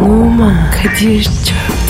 Нума, Кадишча.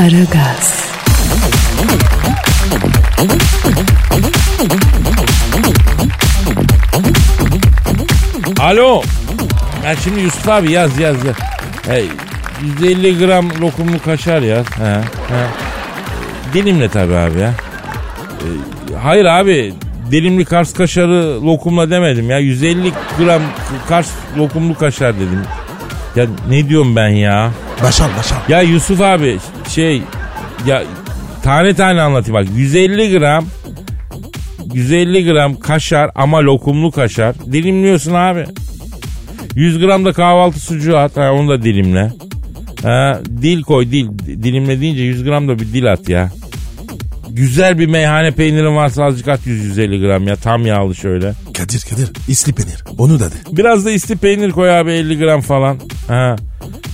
Aragaz, Alo. Ya şimdi Yusuf abi yaz yaz yaz. Hey, 150 gram lokumlu kaşar yaz. He, he. Dilimle tabii abi ya. Ee, hayır abi dilimli Kars kaşarı lokumla demedim ya. 150 gram Kars lokumlu kaşar dedim. Ya ne diyorum ben ya? Başal başal. Ya Yusuf abi şey ya tane tane anlatayım bak 150 gram 150 gram kaşar ama lokumlu kaşar dilimliyorsun abi. 100 gram da kahvaltı sucuğu at ha, onu da dilimle. Ha, dil koy dil dilimle deyince 100 gram da bir dil at ya. Güzel bir meyhane peynirin varsa azıcık at 100-150 gram ya tam yağlı şöyle. Kadir Kadir. İsli peynir. Onu da de. Biraz da isti peynir koy abi 50 gram falan. Ha.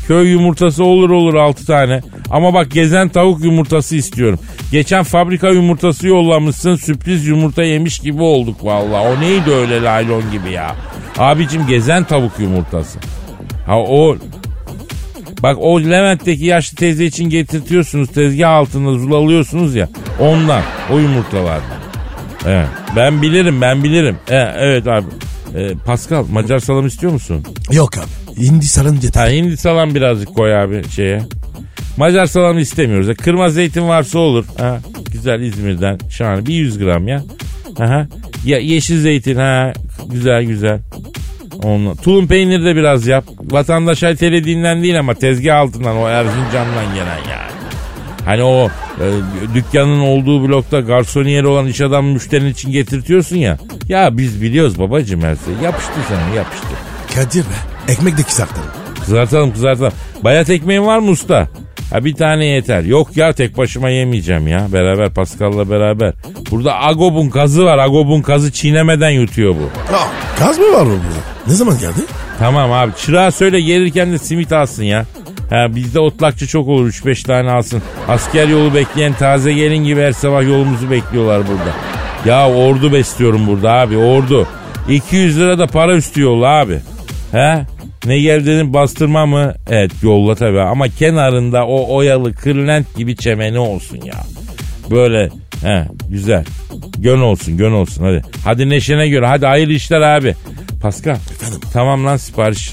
Köy yumurtası olur olur 6 tane. Ama bak gezen tavuk yumurtası istiyorum. Geçen fabrika yumurtası yollamışsın sürpriz yumurta yemiş gibi olduk vallahi. O neydi öyle laylon gibi ya. Abicim gezen tavuk yumurtası. Ha o Bak o Levent'teki yaşlı teyze için getirtiyorsunuz tezgah altında zulalıyorsunuz ya. Ondan o yumurtalardan. Evet. Ben bilirim ben bilirim. E, evet abi. E, Pascal Macar salam istiyor musun? Yok abi. Hindistan'ın Ha yeter. hindi salam birazcık koy abi şeye. Macar salam istemiyoruz. E, Kırmızı zeytin varsa olur. Ha, güzel İzmir'den şahane. Bir 100 gram ya. Aha. Ya, yeşil zeytin ha. Güzel güzel. Onunla. Tulum peyniri de biraz yap. Vatandaş telediğinden değil ama tezgah altından o Erzincan'dan gelen yani. Hani o e, dükkanın olduğu blokta garsoniyeri olan iş adamı müşterinin için getirtiyorsun ya. Ya biz biliyoruz babacım her şeyi. Yapıştır sen yapıştır. Kadir be. Ekmek de kızartalım. Kızartalım kızartalım. Bayat ekmeğin var mı usta? Ha bir tane yeter. Yok ya tek başıma yemeyeceğim ya. Beraber Pascal'la beraber. Burada Agob'un kazı var. Agob'un kazı çiğnemeden yutuyor bu. Aa, gaz mı var burada? Ne zaman geldi? Tamam abi çırağa söyle gelirken de simit alsın ya. Ha bizde otlakçı çok olur 3-5 tane alsın. Asker yolu bekleyen taze gelin gibi her sabah yolumuzu bekliyorlar burada. Ya ordu besliyorum burada abi ordu. 200 lira da para üstü yolla abi. He? Ne geldiğini bastırma mı? Evet yolla tabii ama kenarında o oyalı kırlent gibi çemeni olsun ya. Böyle he güzel. Gön olsun gön olsun hadi. Hadi neşene göre hadi hayırlı işler abi. Pascal. Efendim? Tamam lan sipariş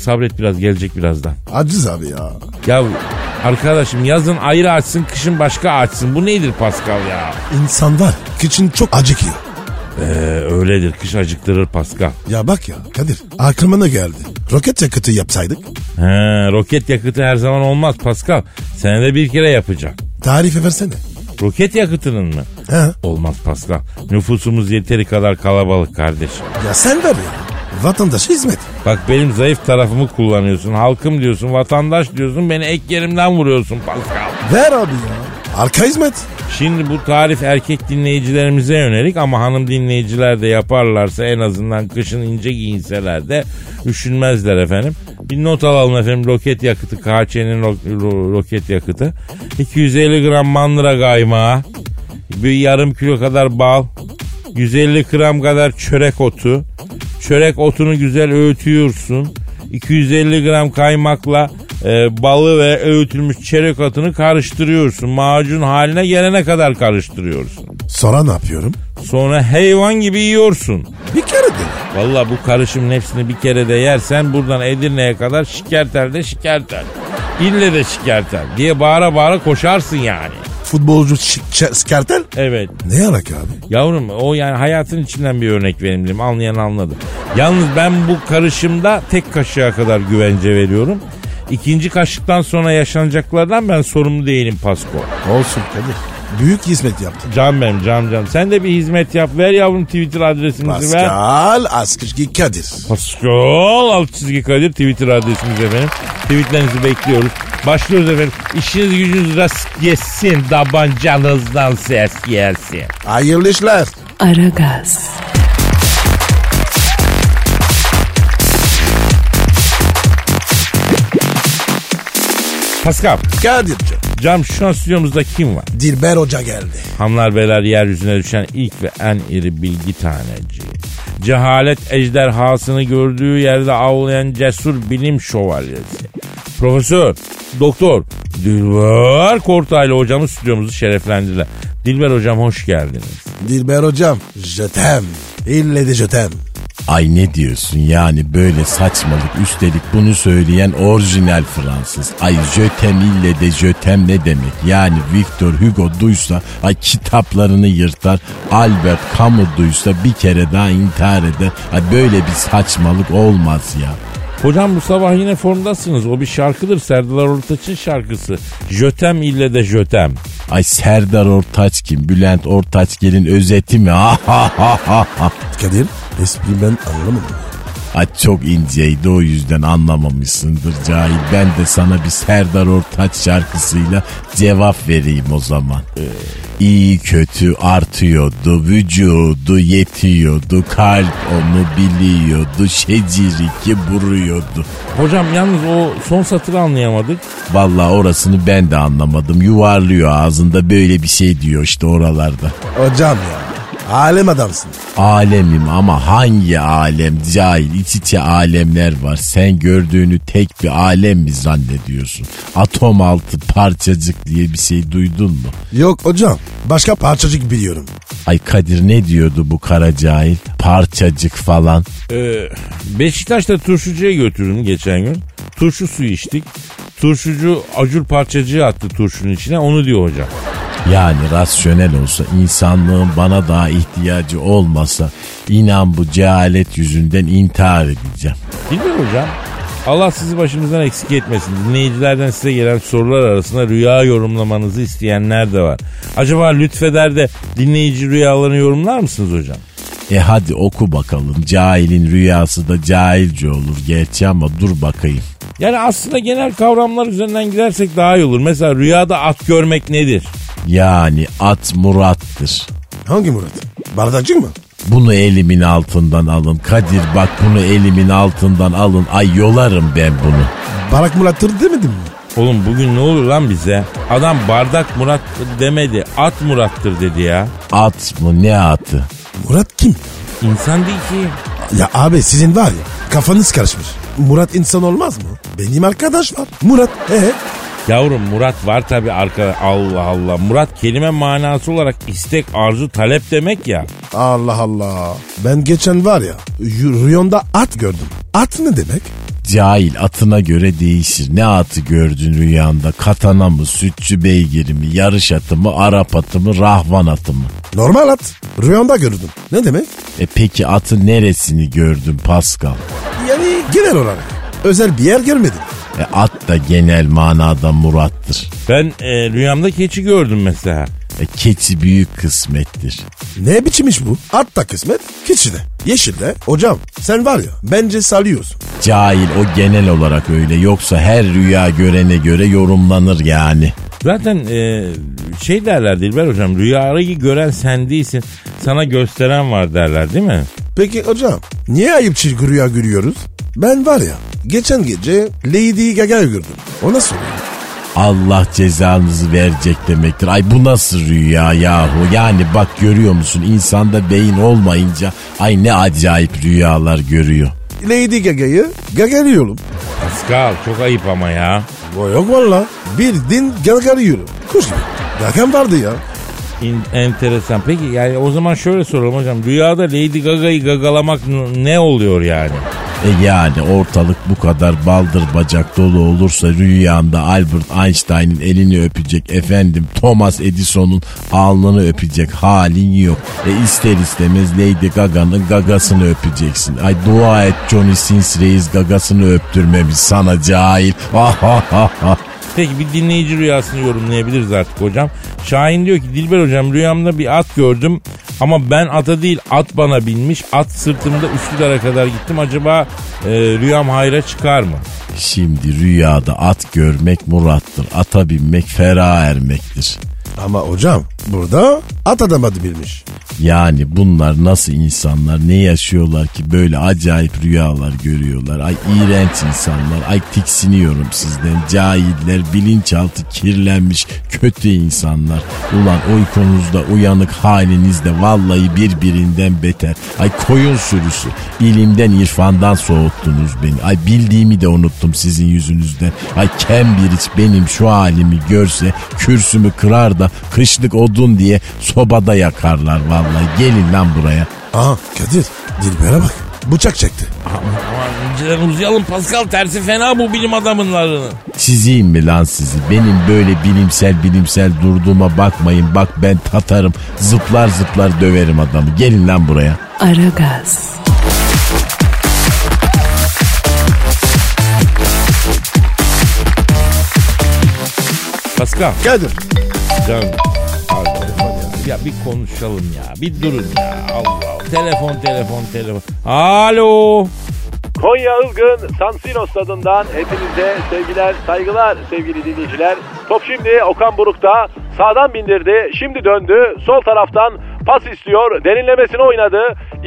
sabret biraz gelecek birazdan. Aciz abi ya. Ya arkadaşım yazın ayrı açsın kışın başka açsın. Bu nedir Pascal ya? İnsan var. Kıçın çok acıkıyor. Ee, öyledir kış acıktırır Pascal. Ya bak ya Kadir aklıma ne geldi? Roket yakıtı yapsaydık He, roket yakıtı her zaman olmaz Pascal. Senede bir kere yapacak. tarife versene. Roket yakıtının mı? He? Olmaz Pascal. Nüfusumuz yeteri kadar kalabalık kardeşim. Ya sen ver ya. Vatandaşa hizmet. Bak benim zayıf tarafımı kullanıyorsun. Halkım diyorsun, vatandaş diyorsun. Beni ek yerimden vuruyorsun Pascal. Ver abi ya. Arka hizmet. Şimdi bu tarif erkek dinleyicilerimize yönelik ama hanım dinleyiciler de yaparlarsa en azından kışın ince giyinseler de üşünmezler efendim. Bir not alalım efendim roket yakıtı KÇ'nin ro- ro- roket yakıtı. 250 gram mandıra kaymağı, bir yarım kilo kadar bal, 150 gram kadar çörek otu. Çörek otunu güzel öğütüyorsun. 250 gram kaymakla e, balı ve öğütülmüş çörek otunu karıştırıyorsun. Macun haline gelene kadar karıştırıyorsun. Sonra ne yapıyorum? Sonra hayvan gibi yiyorsun. Bir kere de. Valla bu karışımın hepsini bir kere de yersen buradan Edirne'ye kadar şikertel de şikertel. İlle de şikertel diye bağıra bağıra koşarsın yani. Futbolcu şi- şe- skertel. Evet. Ne alaka abi? Yavrum o yani hayatın içinden bir örnek dedim. Anlayan anladı. Yalnız ben bu karışımda tek kaşığa kadar güvence veriyorum. İkinci kaşıktan sonra yaşanacaklardan ben sorumlu değilim Pasko. Olsun Kadir. Büyük hizmet yaptın. Can benim can can. Sen de bir hizmet yap. Ver yavrum Twitter adresimizi ver. Pascal Askışki Kadir. Pascal alt çizgi Kadir Twitter adresimiz efendim. Tweetlerinizi bekliyoruz. Başlıyoruz efendim. İşiniz gücünüz rast gelsin. Tabancanızdan ses gelsin. Hayırlı işler. Aragaz, Pascal, Kadir'cim. cam şu an stüdyomuzda kim var? Dilber Hoca geldi. Hanlar beyler yeryüzüne düşen ilk ve en iri bilgi taneci. Cehalet ejderhasını gördüğü yerde avlayan cesur bilim şövalyesi. Profesör, doktor, Dilber Kortaylı hocamız stüdyomuzu şereflendirdiler. Dilber hocam hoş geldiniz. Dilber Hocam. Jötem. İlle de jötem. Ay ne diyorsun yani böyle saçmalık üstelik bunu söyleyen orijinal Fransız. Ay jötem ille de jötem ne demek yani Victor Hugo duysa ay kitaplarını yırtar Albert Camus duysa bir kere daha intihar eder. Ay böyle bir saçmalık olmaz ya. Hocam bu sabah yine formdasınız. O bir şarkıdır. Serdar Ortaç'ın şarkısı. Jötem ille de jötem. Ay Serdar Ortaç kim? Bülent Ortaçgel'in özeti mi? Kadir espriyi ben anlamadım. Ay çok inceydi o yüzden anlamamışsındır cahil. Ben de sana bir Serdar Ortaç şarkısıyla cevap vereyim o zaman. İyi kötü artıyordu, vücudu yetiyordu, kalp onu biliyordu, şeciriki vuruyordu. Hocam yalnız o son satırı anlayamadık. Vallahi orasını ben de anlamadım. Yuvarlıyor ağzında böyle bir şey diyor işte oralarda. Hocam ya. Alem adamsın. Alemim ama hangi alem cahil iç içe alemler var. Sen gördüğünü tek bir alem mi zannediyorsun? Atom altı parçacık diye bir şey duydun mu? Yok hocam. Başka parçacık biliyorum. Ay Kadir ne diyordu bu kara cahil? Parçacık falan. Ee, Beşiktaş'ta turşucuya götürdüm geçen gün. Turşu suyu içtik. Turşucu acur parçacığı attı turşunun içine onu diyor hocam. Yani rasyonel olsa insanlığın bana daha ihtiyacı olmasa inan bu cehalet yüzünden intihar edeceğim. Bilmiyorum hocam. Allah sizi başımızdan eksik etmesin. Dinleyicilerden size gelen sorular arasında rüya yorumlamanızı isteyenler de var. Acaba lütfeder de dinleyici rüyalarını yorumlar mısınız hocam? E hadi oku bakalım. Cahilin rüyası da cahilce olur gerçi ama dur bakayım. Yani aslında genel kavramlar üzerinden gidersek daha iyi olur. Mesela rüyada at görmek nedir? Yani at Murat'tır. Hangi Murat? Bardakçı mı? Bunu elimin altından alın. Kadir bak bunu elimin altından alın. Ay yolarım ben bunu. Barak Murat'tır demedim mi? Oğlum bugün ne olur lan bize? Adam bardak Murat'tır demedi. At Murat'tır dedi ya. At mı ne atı? Murat kim? İnsan değil ki. Ya abi sizin var ya kafanız karışmış. Murat insan olmaz mı? Benim arkadaş var. Murat. Ee? Yavrum Murat var tabi arka Allah Allah. Murat kelime manası olarak istek, arzu, talep demek ya. Allah Allah. Ben geçen var ya rüyamda at gördüm. At ne demek? Cahil atına göre değişir. Ne atı gördün rüyanda? Katana mı, sütçü beygiri mi, yarış atı mı, Arap atı mı, rahvan atı mı? Normal at. Rüyamda gördüm. Ne demek? E peki atın neresini gördün Pascal? Yani genel olarak. Özel bir yer görmedim. E at da genel manada Murat'tır. Ben e, rüyamda keçi gördüm mesela. E keçi büyük kısmettir. Ne biçim iş bu? At da kısmet, keçi de. Yeşil de. Hocam sen var ya bence salıyorsun. Cahil o genel olarak öyle. Yoksa her rüya görene göre yorumlanır yani. Zaten e, şey derler Dilber hocam rüyayı gören sen değilsin sana gösteren var derler değil mi? Peki hocam niye ayıp çirkin rüya görüyoruz? Ben var ya geçen gece Lady Gaga'yı gördüm. O nasıl oluyor? Allah cezanızı verecek demektir. Ay bu nasıl rüya yahu? Yani bak görüyor musun insanda beyin olmayınca ay ne acayip rüyalar görüyor. Lady Gaga'yı gagarıyorum. Pascal çok ayıp ama ya. O yok valla. Bir din gagarıyorum. Kuş gibi. Gagam vardı ya. İn- enteresan. Peki yani o zaman şöyle soralım hocam. Rüyada Lady Gaga'yı gagalamak ne oluyor yani? E yani ortalık bu kadar baldır bacak dolu olursa rüyanda Albert Einstein'ın elini öpecek efendim Thomas Edison'un alnını öpecek halin yok. E ister istemez Lady Gaga'nın gagasını öpeceksin. Ay dua et Johnny Sins Reis gagasını öptürmemiş sana cahil. Peki bir dinleyici rüyasını yorumlayabiliriz artık hocam. Şahin diyor ki Dilber hocam rüyamda bir at gördüm. Ama ben ata değil at bana binmiş. At sırtımda Üsküdar'a kadar gittim. Acaba e, rüyam hayra çıkar mı? Şimdi rüyada at görmek murattır. Ata binmek ferah ermektir. Ama hocam burada at adam adı bilmiş. Yani bunlar nasıl insanlar ne yaşıyorlar ki böyle acayip rüyalar görüyorlar. Ay iğrenç insanlar. Ay tiksiniyorum sizden. Cahiller, bilinçaltı kirlenmiş kötü insanlar. Ulan uykunuzda uyanık halinizde vallahi birbirinden beter. Ay koyun sürüsü. İlimden irfandan soğuttunuz beni. Ay bildiğimi de unuttum sizin yüzünüzden. Ay Cambridge benim şu halimi görse kürsümü kırar da kışlık odun diye sobada yakarlar vallahi. Gelin lan buraya. Aha Kadir Dilber'e bak bıçak çekti. Aman inceden uzayalım Pascal tersi fena bu bilim adamınlarının. Çizeyim mi lan sizi? Benim böyle bilimsel bilimsel durduğuma bakmayın. Bak ben tatarım. Zıplar zıplar döverim adamı. Gelin lan buraya. Aragaz, Pascal. Kadir Pardon, ya. bir konuşalım ya. Bir durun ya. Allah Allah. Telefon telefon telefon. Alo. Konya Ilgın San Siro stadından hepinize sevgiler, saygılar sevgili dinleyiciler. Top şimdi Okan Buruk'ta sağdan bindirdi, şimdi döndü, sol taraftan pas istiyor, derinlemesine oynadı,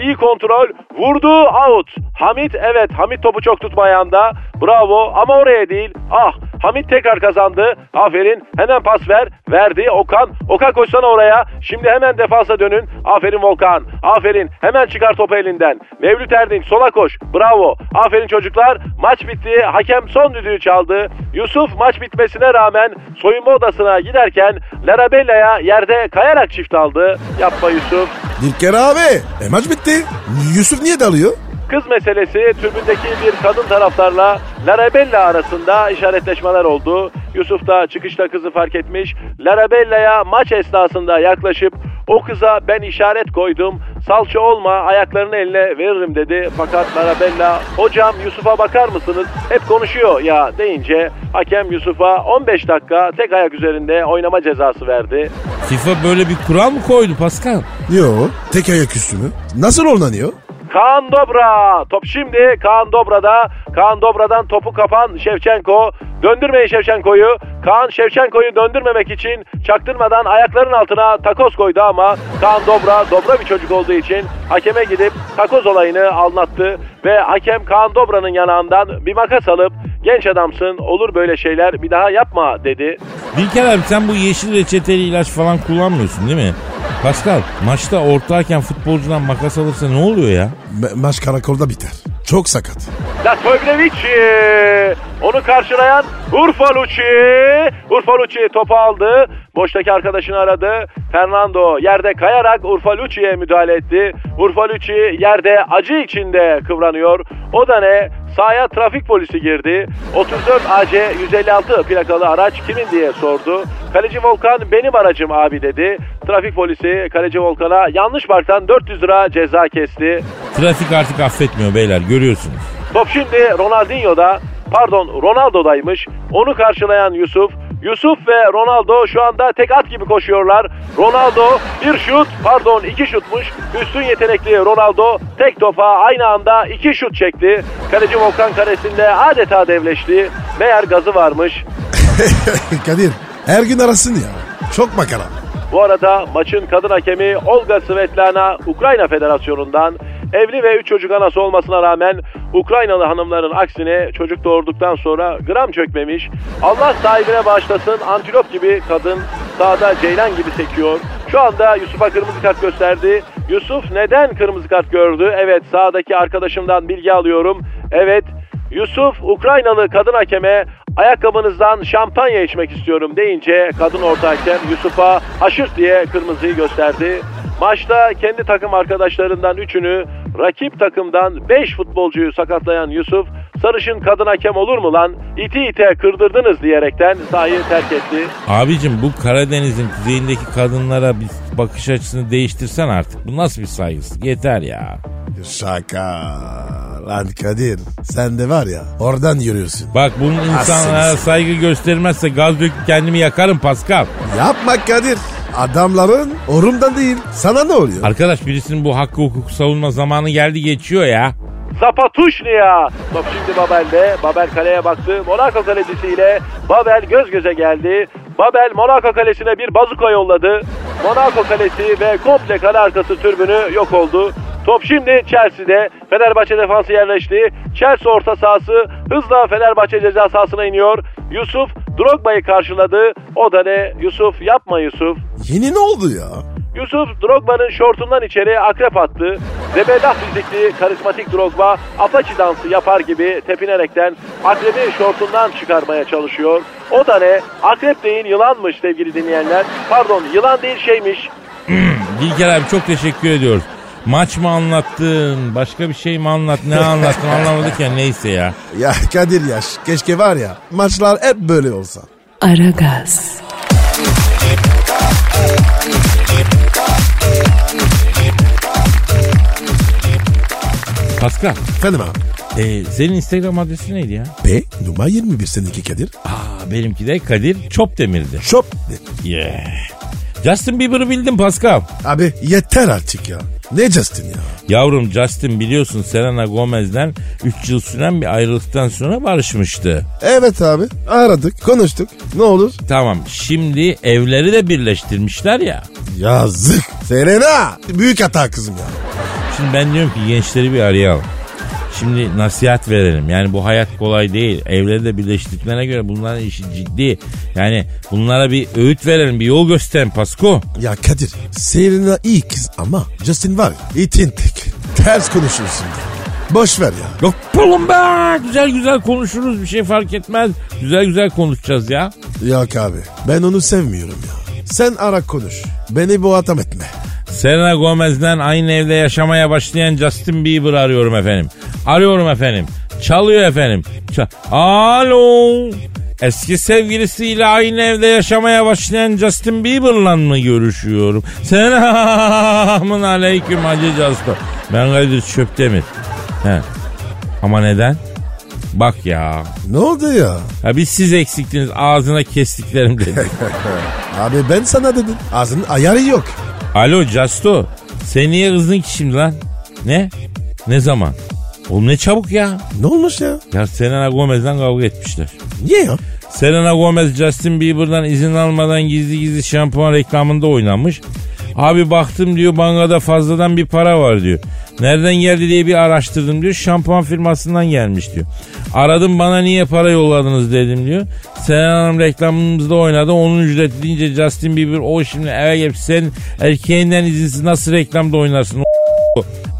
iyi kontrol, vurdu, out. Hamit evet, Hamit topu çok tutmayanda, bravo ama oraya değil, ah Hamit tekrar kazandı. Aferin. Hemen pas ver. Verdi. Okan. Okan koşsana oraya. Şimdi hemen defansa dönün. Aferin Volkan. Aferin. Hemen çıkar topu elinden. Mevlüt Erdinç sola koş. Bravo. Aferin çocuklar. Maç bitti. Hakem son düdüğü çaldı. Yusuf maç bitmesine rağmen soyunma odasına giderken Larabella'ya yerde kayarak çift aldı. Yapma Yusuf. Dilker abi e maç bitti. Yusuf niye dalıyor? Kız meselesi tribündeki bir kadın taraftarla Larabella arasında işaretleşmeler oldu. Yusuf da çıkışta kızı fark etmiş. Larabella'ya maç esnasında yaklaşıp o kıza ben işaret koydum. Salça olma ayaklarını eline veririm dedi. Fakat Larabella hocam Yusuf'a bakar mısınız? Hep konuşuyor ya deyince hakem Yusuf'a 15 dakika tek ayak üzerinde oynama cezası verdi. FIFA böyle bir kural mı koydu Pascal? Yo tek ayak üstü mü? Nasıl oynanıyor? Kaan Dobra. Top şimdi Kaan Dobra'da. Kaan Dobra'dan topu kapan Şevçenko. Döndürmeyin Şevçenko'yu. Kaan Şevçenko'yu döndürmemek için çaktırmadan ayakların altına takoz koydu ama Kaan Dobra, Dobra bir çocuk olduğu için hakeme gidip takoz olayını anlattı. Ve hakem Kaan Dobra'nın yanağından bir makas alıp genç adamsın olur böyle şeyler bir daha yapma dedi. Bilker abi sen bu yeşil reçeteli ilaç falan kullanmıyorsun değil mi? Pascal maçta ortayken futbolcudan makas alırsa ne oluyor ya? Ma- maç karakolda biter. Çok sakat. Latovlevic onu karşılayan Urfalucci. Urfalucci topu aldı. Boştaki arkadaşını aradı. Fernando yerde kayarak Urfalucci'ye müdahale etti. Urfalucci yerde acı içinde kıvranıyor. O da ne? Sahaya trafik polisi girdi. 34 AC 156 plakalı araç kimin diye sordu. Kaleci Volkan benim aracım abi dedi. Trafik polisi kaleci Volkan'a yanlış parktan 400 lira ceza kesti. Trafik artık affetmiyor beyler görüyorsunuz. Top şimdi Ronaldinho'da pardon Ronaldo'daymış. Onu karşılayan Yusuf. Yusuf ve Ronaldo şu anda tek at gibi koşuyorlar. Ronaldo bir şut pardon iki şutmuş. Üstün yetenekli Ronaldo tek topa aynı anda iki şut çekti. Kaleci Volkan karesinde adeta devleşti. Meğer gazı varmış. Kadir her gün arasın ya. Çok makara. Bu arada maçın kadın hakemi Olga Svetlana Ukrayna Federasyonu'ndan evli ve 3 çocuk anası olmasına rağmen Ukraynalı hanımların aksine çocuk doğurduktan sonra gram çökmemiş. Allah sahibine bağışlasın antilop gibi kadın sağda ceylan gibi sekiyor. Şu anda Yusuf'a kırmızı kart gösterdi. Yusuf neden kırmızı kart gördü? Evet sağdaki arkadaşımdan bilgi alıyorum. Evet Yusuf Ukraynalı kadın hakeme ayakkabınızdan şampanya içmek istiyorum deyince kadın orta hakem Yusuf'a haşırt diye kırmızıyı gösterdi. Maçta kendi takım arkadaşlarından üçünü rakip takımdan 5 futbolcuyu sakatlayan Yusuf sarışın kadın hakem olur mu lan iti ite kırdırdınız diyerekten sahayı terk etti. Abicim bu Karadeniz'in kuzeyindeki kadınlara bir bakış açısını değiştirsen artık. Bu nasıl bir saygısızlık? Yeter ya. Şaka. Lan Kadir sen de var ya oradan yürüyorsun. Bak bunun insanlara saygı göstermezse gaz döküp kendimi yakarım Pascal. Yapma Kadir. Adamların orumdan değil. Sana ne oluyor? Arkadaş birisinin bu hakkı hukuk savunma zamanı geldi geçiyor ya. Zapatuşnia. Top şimdi Babel'de. Babel kaleye baktı. Monaco kalecisiyle Babel göz göze geldi. Babel Monaco kalesine bir bazuka yolladı. Monaco kalesi ve komple kale arkası türbünü yok oldu. Top şimdi Chelsea'de. Fenerbahçe defansı yerleşti. Chelsea orta sahası hızla Fenerbahçe ceza sahasına iniyor. Yusuf Drogba'yı karşıladı. O da ne? Yusuf yapma Yusuf. Yeni ne oldu ya? Yusuf Drogba'nın şortundan içeri akrep attı. Zebellah fizikli karizmatik Drogba apaçi dansı yapar gibi tepinerekten akrebi şortundan çıkarmaya çalışıyor. O da ne? Akrep değil yılanmış sevgili dinleyenler. Pardon yılan değil şeymiş. Dilker abi çok teşekkür ediyoruz. Maç mı anlattın? Başka bir şey mi anlattın? Ne anlattın anlamadık ya neyse ya. Ya Kadir yaş. Keşke var ya maçlar hep böyle olsa. Aragaz, Pascal, Efendim abi. e, senin Instagram adresi neydi ya? B numara 21 seninki Kadir. Aa, benimki de Kadir Çopdemir'di. Shop. Yeah. Justin Bieber'ı bildim Pascal. Abi yeter artık ya. Ne Justin ya? Yavrum Justin biliyorsun Selena Gomez'den 3 yıl süren bir ayrılıktan sonra barışmıştı. Evet abi aradık konuştuk. Ne olur? Tamam şimdi evleri de birleştirmişler ya. Yazık. Serena. Büyük hata kızım ya. Şimdi ben diyorum ki gençleri bir arayalım. Şimdi nasihat verelim. Yani bu hayat kolay değil. Evleri de göre bunların işi ciddi. Yani bunlara bir öğüt verelim, bir yol gösterelim Pasko. Ya Kadir Serena iyi kız ama Justin var ya itin tek. Ters konuşuyorsun de. Boş ver ya. Yok oğlum be güzel güzel konuşuruz bir şey fark etmez. Güzel güzel konuşacağız ya. Yok abi ben onu sevmiyorum ya. Sen ara konuş. Beni bu atam etme. Selena Gomez'den aynı evde yaşamaya başlayan Justin Bieber arıyorum efendim. Arıyorum efendim. Çalıyor efendim. Ça- Alo. Eski sevgilisiyle aynı evde yaşamaya başlayan Justin Bieber'la mı görüşüyorum? Selamun aleyküm Hacı Justo. Ben Kadir Çöptemir. He. Ama neden? Bak ya. Ne oldu ya? ya. Biz siz eksiktiniz ağzına kestiklerim dedi. Abi ben sana dedim. Ağzının ayarı yok. Alo Justo. Sen niye kızdın ki şimdi lan? Ne? Ne zaman? Oğlum ne çabuk ya. Ne olmuş ya? Ya Selena Gomez'den kavga etmişler. Niye ya? Selena Gomez Justin Bieber'dan izin almadan gizli gizli şampuan reklamında oynamış. Abi baktım diyor bankada fazladan bir para var diyor. Nereden geldi diye bir araştırdım diyor. Şampuan firmasından gelmiş diyor. Aradım bana niye para yolladınız dedim diyor. Selena Hanım reklamımızda oynadı. Onun ücreti deyince Justin Bieber o şimdi eve gelip sen erkeğinden izinsiz nasıl reklamda oynarsın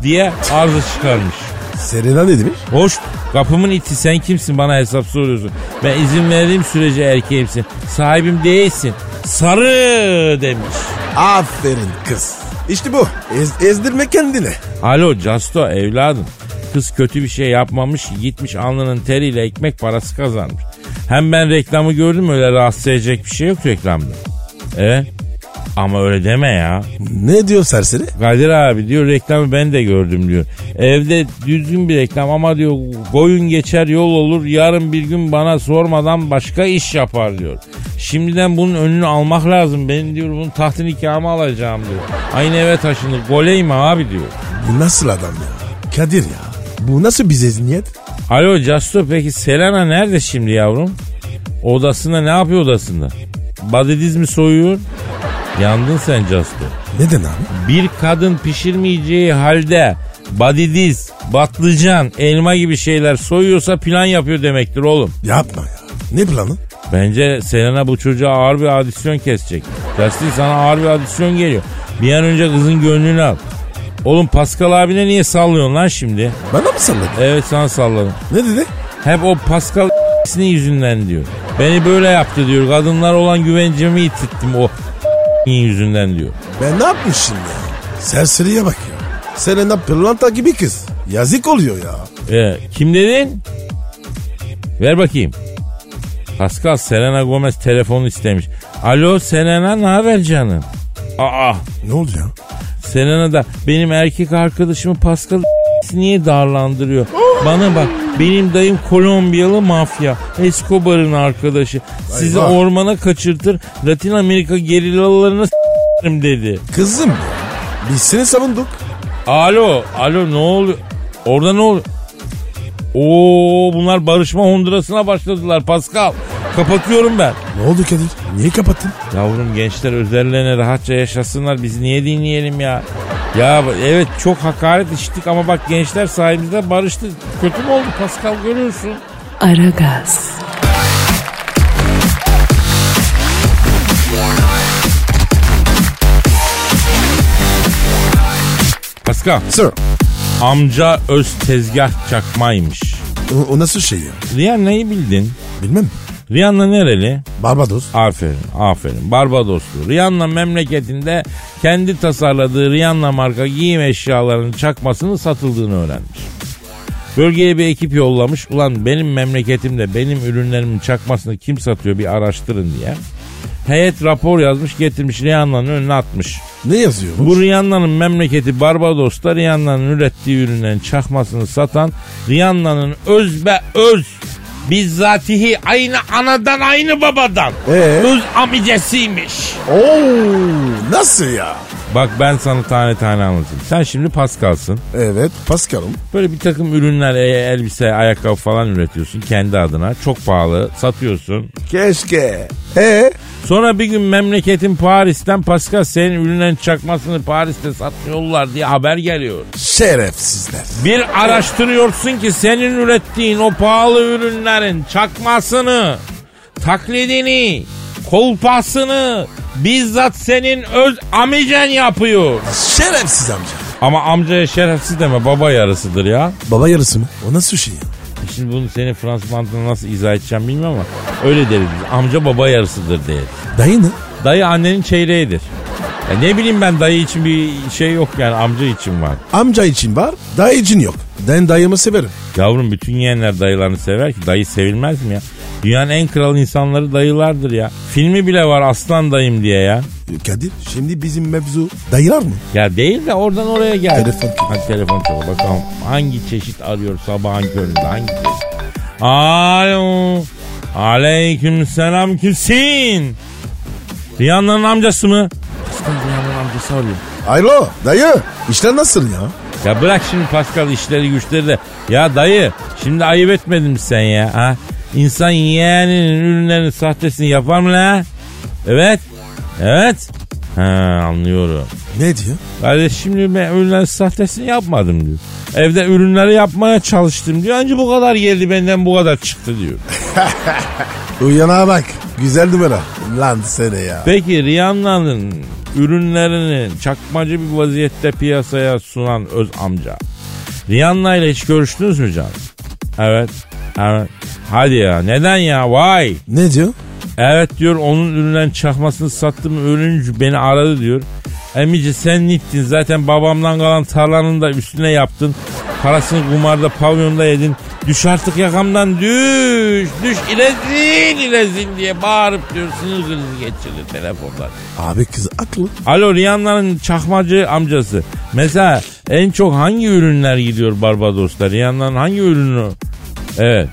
diye arıza çıkarmış. Serena ne demiş? Hoş kapımın iti sen kimsin bana hesap soruyorsun. Ben izin verdiğim sürece erkeğimsin. Sahibim değilsin. Sarı demiş. Aferin kız. İşte bu. Ez- ezdirme kendini. Alo Casto evladım. Kız kötü bir şey yapmamış gitmiş alnının teriyle ekmek parası kazanmış. Hem ben reklamı gördüm öyle rahatsız edecek bir şey yok reklamda. Evet. Ama öyle deme ya. Ne diyor serseri? Kadir abi diyor reklamı ben de gördüm diyor. Evde düzgün bir reklam ama diyor koyun geçer yol olur yarın bir gün bana sormadan başka iş yapar diyor. Şimdiden bunun önünü almak lazım. Ben diyor bunun tahtın nikahımı alacağım diyor. Aynı eve taşınır. Goley mi abi diyor. Bu nasıl adam ya? Kadir ya. Bu nasıl bir zihniyet? Alo Casto peki Selena nerede şimdi yavrum? Odasında ne yapıyor odasında? Badediz mi soyuyor? Yandın sen Casto. Neden abi? Bir kadın pişirmeyeceği halde badidiz, batlıcan, elma gibi şeyler soyuyorsa plan yapıyor demektir oğlum. Yapma ya. Ne planı? Bence Selena bu çocuğa ağır bir adisyon kesecek. Justin sana ağır bir adisyon geliyor. Bir an önce kızın gönlünü al. Oğlum Pascal abine niye sallıyorsun lan şimdi? Bana mı salladın? Evet sana salladım. Ne dedi? Hep o Pascal yüzünden diyor. Beni böyle yaptı diyor. Kadınlar olan güvencemi yitirttim o yüzünden diyor. Ben ne yapmışım ya? Serseriye bak ya. Selena pırlanta gibi kız. Yazık oluyor ya. Ee, kim dedin? Ver bakayım. Pascal Selena Gomez telefonu istemiş. Alo Selena ne haber canım? Aa Ne oldu ya? Selena da benim erkek arkadaşımı Pascal niye darlandırıyor? Bana bak benim dayım Kolombiyalı mafya. Escobar'ın arkadaşı. Sizi ormana kaçırtır. Latin Amerika gerillalarına s**erim dedi. Kızım. Biz seni savunduk. Alo, alo ne oluyor? Orada ne oluyor? Oo bunlar barışma Honduras'ına başladılar Pascal. Kapatıyorum ben. Ne oldu Kadir? Niye kapattın? Yavrum gençler özellerine rahatça yaşasınlar. Biz niye dinleyelim ya? Ya evet çok hakaret işittik ama bak gençler sayemizde barıştı. Kötü mü oldu Pascal görüyorsun? Aragaz, Pascal Sir. amca öz tezgah çakmaymış. O, o nasıl şey ya? Rihanna'yı bildin. Bilmem. Rihanna nereli? Barbados. Aferin, aferin. Barbadoslu. Rihanna memleketinde kendi tasarladığı Rihanna marka giyim eşyalarının çakmasının satıldığını öğrenmiş. Bölgeye bir ekip yollamış. Ulan benim memleketimde benim ürünlerimin çakmasını kim satıyor bir araştırın diye. Heyet rapor yazmış getirmiş Rihanna'nın önüne atmış. Ne yazıyor bu? Rihanna'nın memleketi Barbados'ta Rihanna'nın ürettiği ürünlerin çakmasını satan Rihanna'nın öz be öz bizzatihi aynı anadan aynı babadan Ee? öz amicesiymiş. Oo, nasıl ya? Bak ben sana tane tane anlatayım. Sen şimdi Pascal'sın. Evet Pascal'ım. Böyle bir takım ürünler, e, elbise, ayakkabı falan üretiyorsun kendi adına. Çok pahalı satıyorsun. Keşke. E Sonra bir gün memleketin Paris'ten Pascal senin ürünlerin çakmasını Paris'te satmıyorlar diye haber geliyor. şerefsizler. Bir araştırıyorsun ki senin ürettiğin o pahalı ürünlerin çakmasını, taklidini, kolpasını bizzat senin öz amicen yapıyor. Şerefsiz amca. Ama amcaya şerefsiz deme baba yarısıdır ya. Baba yarısı mı? O nasıl şey ya? Şimdi bunu senin Fransız mantığına nasıl izah edeceğim bilmiyorum ama öyle deriz biz. Amca baba yarısıdır diye. Dayı ne? Dayı annenin çeyreğidir. Ya ne bileyim ben dayı için bir şey yok yani amca için var. Amca için var, dayı için yok. Ben dayımı severim. Yavrum bütün yeğenler dayılarını sever ki dayı sevilmez mi ya? Dünyanın en kral insanları dayılardır ya. Filmi bile var aslan dayım diye ya. Kadir şimdi bizim mevzu dayılar mı? Ya değil de oradan oraya gel. Telefon. Hadi telefon çal bakalım hangi çeşit arıyor sabahın köründe hangi çeşit? Alo. Aleyküm selam kimsin? Rihanna'nın amcası mı? Pascal Rihanna'nın amcası arıyor. Alo dayı işler nasıl ya? Ya bırak şimdi Pascal işleri güçleri de. Ya dayı şimdi ayıp etmedin mi sen ya? Ha? İnsan yeğeninin ürünlerinin sahtesini yapar mı la? Evet. Evet. Ha anlıyorum. Ne diyor? Kardeş şimdi ben ürünlerin sahtesini yapmadım diyor. Evde ürünleri yapmaya çalıştım diyor. Anca bu kadar geldi benden bu kadar çıktı diyor. Uyana bak güzel numara. Lan sene ya. Peki Rihanna'nın ürünlerini çakmacı bir vaziyette piyasaya sunan öz amca. Rihanna ile hiç görüştünüz mü canım? Evet. Evet. Hadi ya neden ya vay. Ne diyor? Evet diyor onun ürünlerin çakmasını sattım ürüncü beni aradı diyor. Emici sen nittin zaten babamdan kalan tarlanın da üstüne yaptın. Parasını kumarda pavyonda yedin. Düş artık yakamdan düş. Düş ilezin ilezin diye bağırıp diyor sinir krizi geçirdi telefonlar. Abi kız aklı. Alo Rihanna'nın çakmacı amcası. Mesela en çok hangi ürünler gidiyor Barbados'ta? Rihanna'nın hangi ürünü? Evet.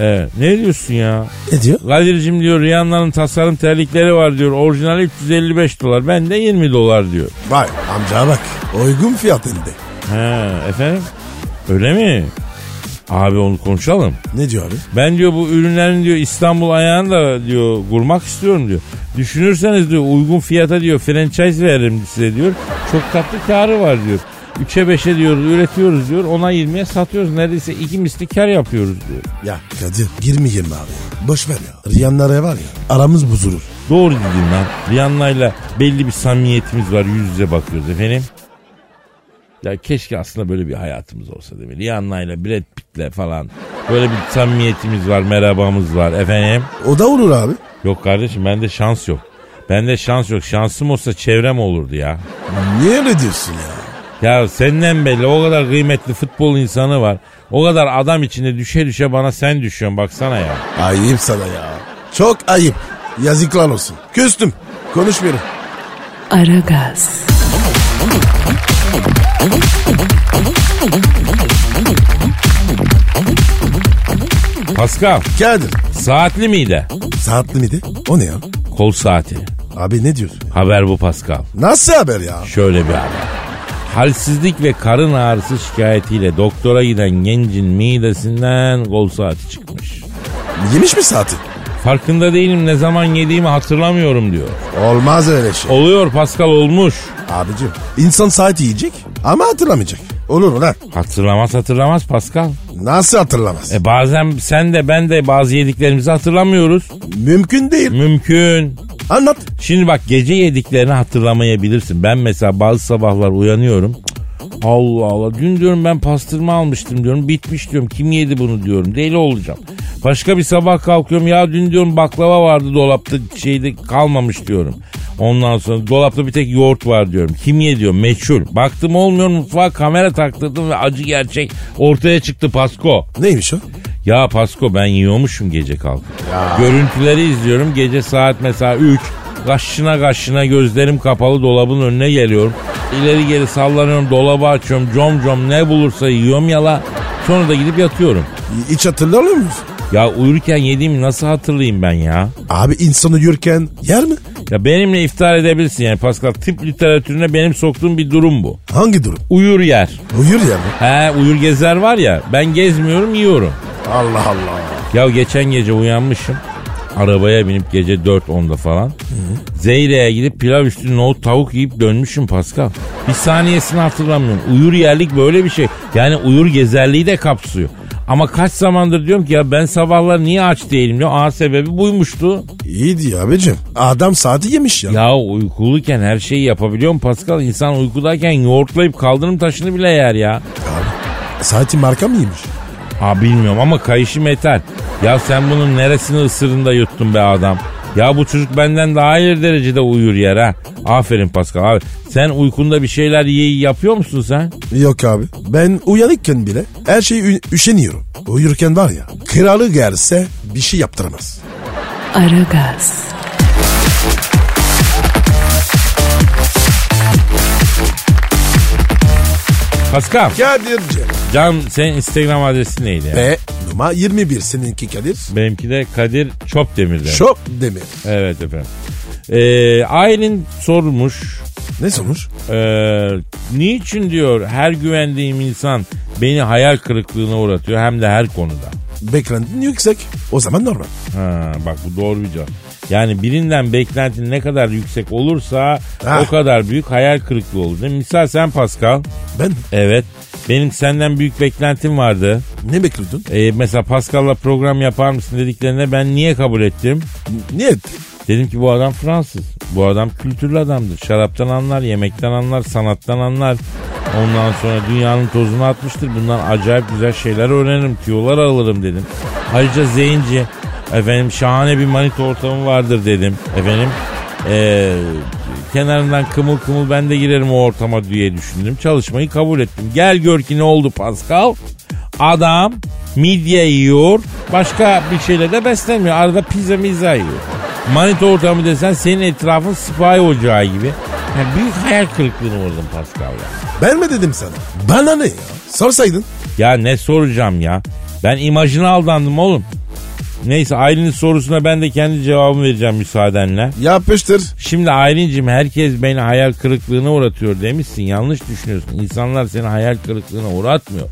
Evet. Ne diyorsun ya? Ne diyor? Kadir'cim diyor Rihanna'nın tasarım terlikleri var diyor. Orijinali 355 dolar. Ben de 20 dolar diyor. Vay amcaya bak. Uygun fiyat elde. He efendim? Öyle mi? Abi onu konuşalım. Ne diyor abi? Ben diyor bu ürünlerin diyor İstanbul ayağını da diyor kurmak istiyorum diyor. Düşünürseniz diyor uygun fiyata diyor franchise veririm size diyor. Çok tatlı karı var diyor. 3'e 5'e diyor üretiyoruz diyor. Ona 20'ye satıyoruz. Neredeyse iki misli kar yapıyoruz diyor. Ya Kadir girmeyelim abi. Boş ver ya. Riyanlara var ya aramız bozulur. Doğru dedin lan. Rihanna'yla belli bir samimiyetimiz var. Yüz yüze bakıyoruz efendim. Ya keşke aslında böyle bir hayatımız olsa değil mi? Rihanna'yla Brad Pitt'le falan. Böyle bir samimiyetimiz var, merhabamız var efendim. O da olur abi. Yok kardeşim bende şans yok. Bende şans yok. Şansım olsa çevrem olurdu ya. Niye öyle diyorsun ya? Ya senden belli o kadar kıymetli futbol insanı var. O kadar adam içinde düşe düşe bana sen düşüyorsun baksana ya. Ayıp sana ya. Çok ayıp. Yazıklar olsun. Küstüm. Konuşmuyorum. Aragaz, Pascal Kadir. saatli miydi? Saatli miydi? O ne ya? Kol saati. Abi ne diyorsun? Haber bu Pascal. Nasıl haber ya? Şöyle bir haber. Halsizlik ve karın ağrısı şikayetiyle doktora giden gencin midesinden kol saati çıkmış. Yemiş mi saati? Farkında değilim ne zaman yediğimi hatırlamıyorum diyor. Olmaz öyle şey. Oluyor Pascal olmuş. Abicim insan saati yiyecek ama hatırlamayacak. Olur mu lan? Hatırlamaz hatırlamaz Pascal. Nasıl hatırlamaz? E bazen sen de ben de bazı yediklerimizi hatırlamıyoruz. Mümkün değil. Mümkün. Anlat. Şimdi bak gece yediklerini hatırlamayabilirsin. Ben mesela bazı sabahlar uyanıyorum. Allah Allah dün diyorum ben pastırma almıştım diyorum bitmiş diyorum kim yedi bunu diyorum deli olacağım. Başka bir sabah kalkıyorum ya dün diyorum baklava vardı dolapta şeyde kalmamış diyorum. Ondan sonra dolapta bir tek yoğurt var diyorum. Kim yedi diyorum meçhul. Baktım olmuyor mutfağa kamera taktırdım ve acı gerçek ortaya çıktı Pasko. Neymiş o? Ya Pasko ben yiyormuşum gece kalkıp. Görüntüleri izliyorum gece saat mesela 3. Kaşına kaşına gözlerim kapalı dolabın önüne geliyorum. İleri geri sallanıyorum dolabı açıyorum com com ne bulursa yiyorum yala. Sonra da gidip yatıyorum. Hiç hatırlıyor musun? Ya uyurken yediğimi nasıl hatırlayayım ben ya? Abi insan uyurken yer mi? Ya benimle iftar edebilirsin yani Pascal. Tıp literatürüne benim soktuğum bir durum bu. Hangi durum? Uyur yer. Uyur yer mi? He uyur gezer var ya ben gezmiyorum yiyorum. Allah Allah. Ya geçen gece uyanmışım. Arabaya binip gece 4-10'da falan. Zeyre'ye gidip pilav üstü nohut tavuk yiyip dönmüşüm Pascal. Bir saniyesini hatırlamıyorum. Uyur yerlik böyle bir şey. Yani uyur gezerliği de kapsıyor. Ama kaç zamandır diyorum ki ya ben sabahlar niye aç değilim diyor. Aa sebebi buymuştu. İyiydi ya abicim. Adam saati yemiş ya. Ya uykuluyken her şeyi yapabiliyor mu Pascal? İnsan uykudayken yoğurtlayıp kaldırım taşını bile yer ya. Abi, saati marka mı yemiş? Ha bilmiyorum ama kayışı metal. Ya sen bunun neresini ısırında yuttun be adam? Ya bu çocuk benden daha ileri derecede uyur yer ha. Aferin Pascal abi. Sen uykunda bir şeyler iyi yapıyor musun sen? Yok abi. Ben uyanıkken bile her şeyi ü- üşeniyorum. Uyurken var ya kralı gelse bir şey yaptıramaz. Aragaz, Pascal. Kadir'ce. Can senin Instagram adresin neydi ya? Ve numara 21 seninki Kadir. Benimki de Kadir Çopdemir'den. Şop demir. Evet efendim. Ee, Aylin sormuş. Ne sonuç? Ee, niçin diyor her güvendiğim insan beni hayal kırıklığına uğratıyor hem de her konuda. Beklentin yüksek. O zaman normal. Ha, bak bu doğru bir cevap. Yani birinden beklentin ne kadar yüksek olursa Ah. o kadar büyük hayal kırıklığı olur. Değil mi? Misal sen Pascal. Ben Evet. Benim senden büyük beklentim vardı. ne bekliyordun? Ee, mesela Pascal'la program yapar mısın dediklerine ben niye kabul ettim? Niye ettin? Dedim ki bu adam Fransız. Bu adam kültürlü adamdır. Şaraptan anlar, yemekten anlar, sanattan anlar. Ondan sonra dünyanın tozunu atmıştır. Bundan acayip güzel şeyler öğrenirim. Tüyolar alırım dedim. Ayrıca zenci. Efendim şahane bir manita ortamı vardır dedim. Efendim eee, kenarından kımıl kımıl ben de girerim o ortama diye düşündüm. Çalışmayı kabul ettim. Gel gör ki ne oldu Pascal? Adam midye yiyor. Başka bir şeyle de beslenmiyor. Arada pizza mizza yiyor. Manita ortamı desen senin etrafın sipahi ocağı gibi. Yani büyük hayal kırıklığına uğradım Pascal ya. Ben mi dedim sana? Bana ne ya? Sorsaydın. Ya ne soracağım ya? Ben imajına aldandım oğlum. Neyse Aylin'in sorusuna ben de kendi cevabımı vereceğim müsaadenle. Yapıştır. Şimdi Aylin'cim herkes beni hayal kırıklığına uğratıyor demişsin. Yanlış düşünüyorsun. İnsanlar seni hayal kırıklığına uğratmıyor.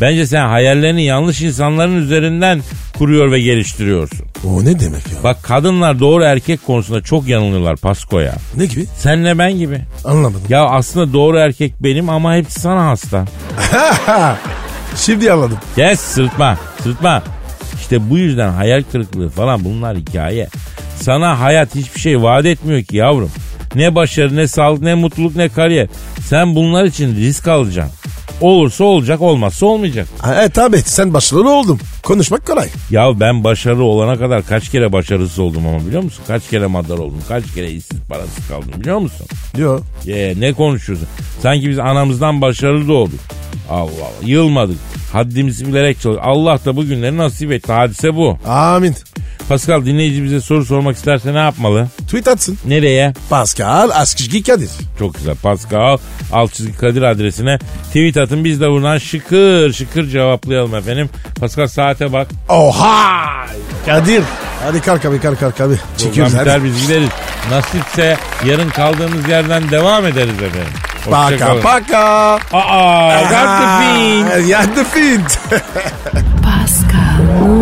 Bence sen hayallerini yanlış insanların üzerinden kuruyor ve geliştiriyorsun. O ne demek ya? Bak kadınlar doğru erkek konusunda çok yanılıyorlar Pasko'ya. Ne gibi? Senle ben gibi. Anlamadım. Ya aslında doğru erkek benim ama hepsi sana hasta. Şimdi anladım. Kes sırtma sırtma. İşte bu yüzden hayal kırıklığı falan bunlar hikaye. Sana hayat hiçbir şey vaat etmiyor ki yavrum. Ne başarı ne sağlık ne mutluluk ne kariyer. Sen bunlar için risk alacaksın. Olursa olacak olmazsa olmayacak. E tabi sen başarılı oldun. Konuşmak kolay. Ya ben başarılı olana kadar kaç kere başarısız oldum ama biliyor musun? Kaç kere madar oldum, kaç kere işsiz parasız kaldım biliyor musun? Diyor. Ye, ne konuşuyorsun? Sanki biz anamızdan başarılı doğduk. Allah Allah. Yılmadık. Haddimizi bilerek çalıştık. Allah da bu günleri nasip etti. Hadise bu. Amin. Pascal dinleyici bize soru sormak isterse ne yapmalı? Tweet atsın. Nereye? Pascal Askışgi Kadir. Çok güzel. Pascal alt çizgi Kadir adresine tweet atın. Biz de buradan şıkır şıkır cevaplayalım efendim. Pascal saate bak. Oha! Kadir. Hadi kalk abi kalk kalk abi. Çekiyoruz hadi. biz gideriz. Nasipse yarın kaldığımız yerden devam ederiz efendim. Paka Hoşçakalın. paka. Aa, got the fin. Ya the fint. Pascal,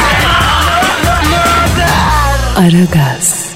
Aragaz.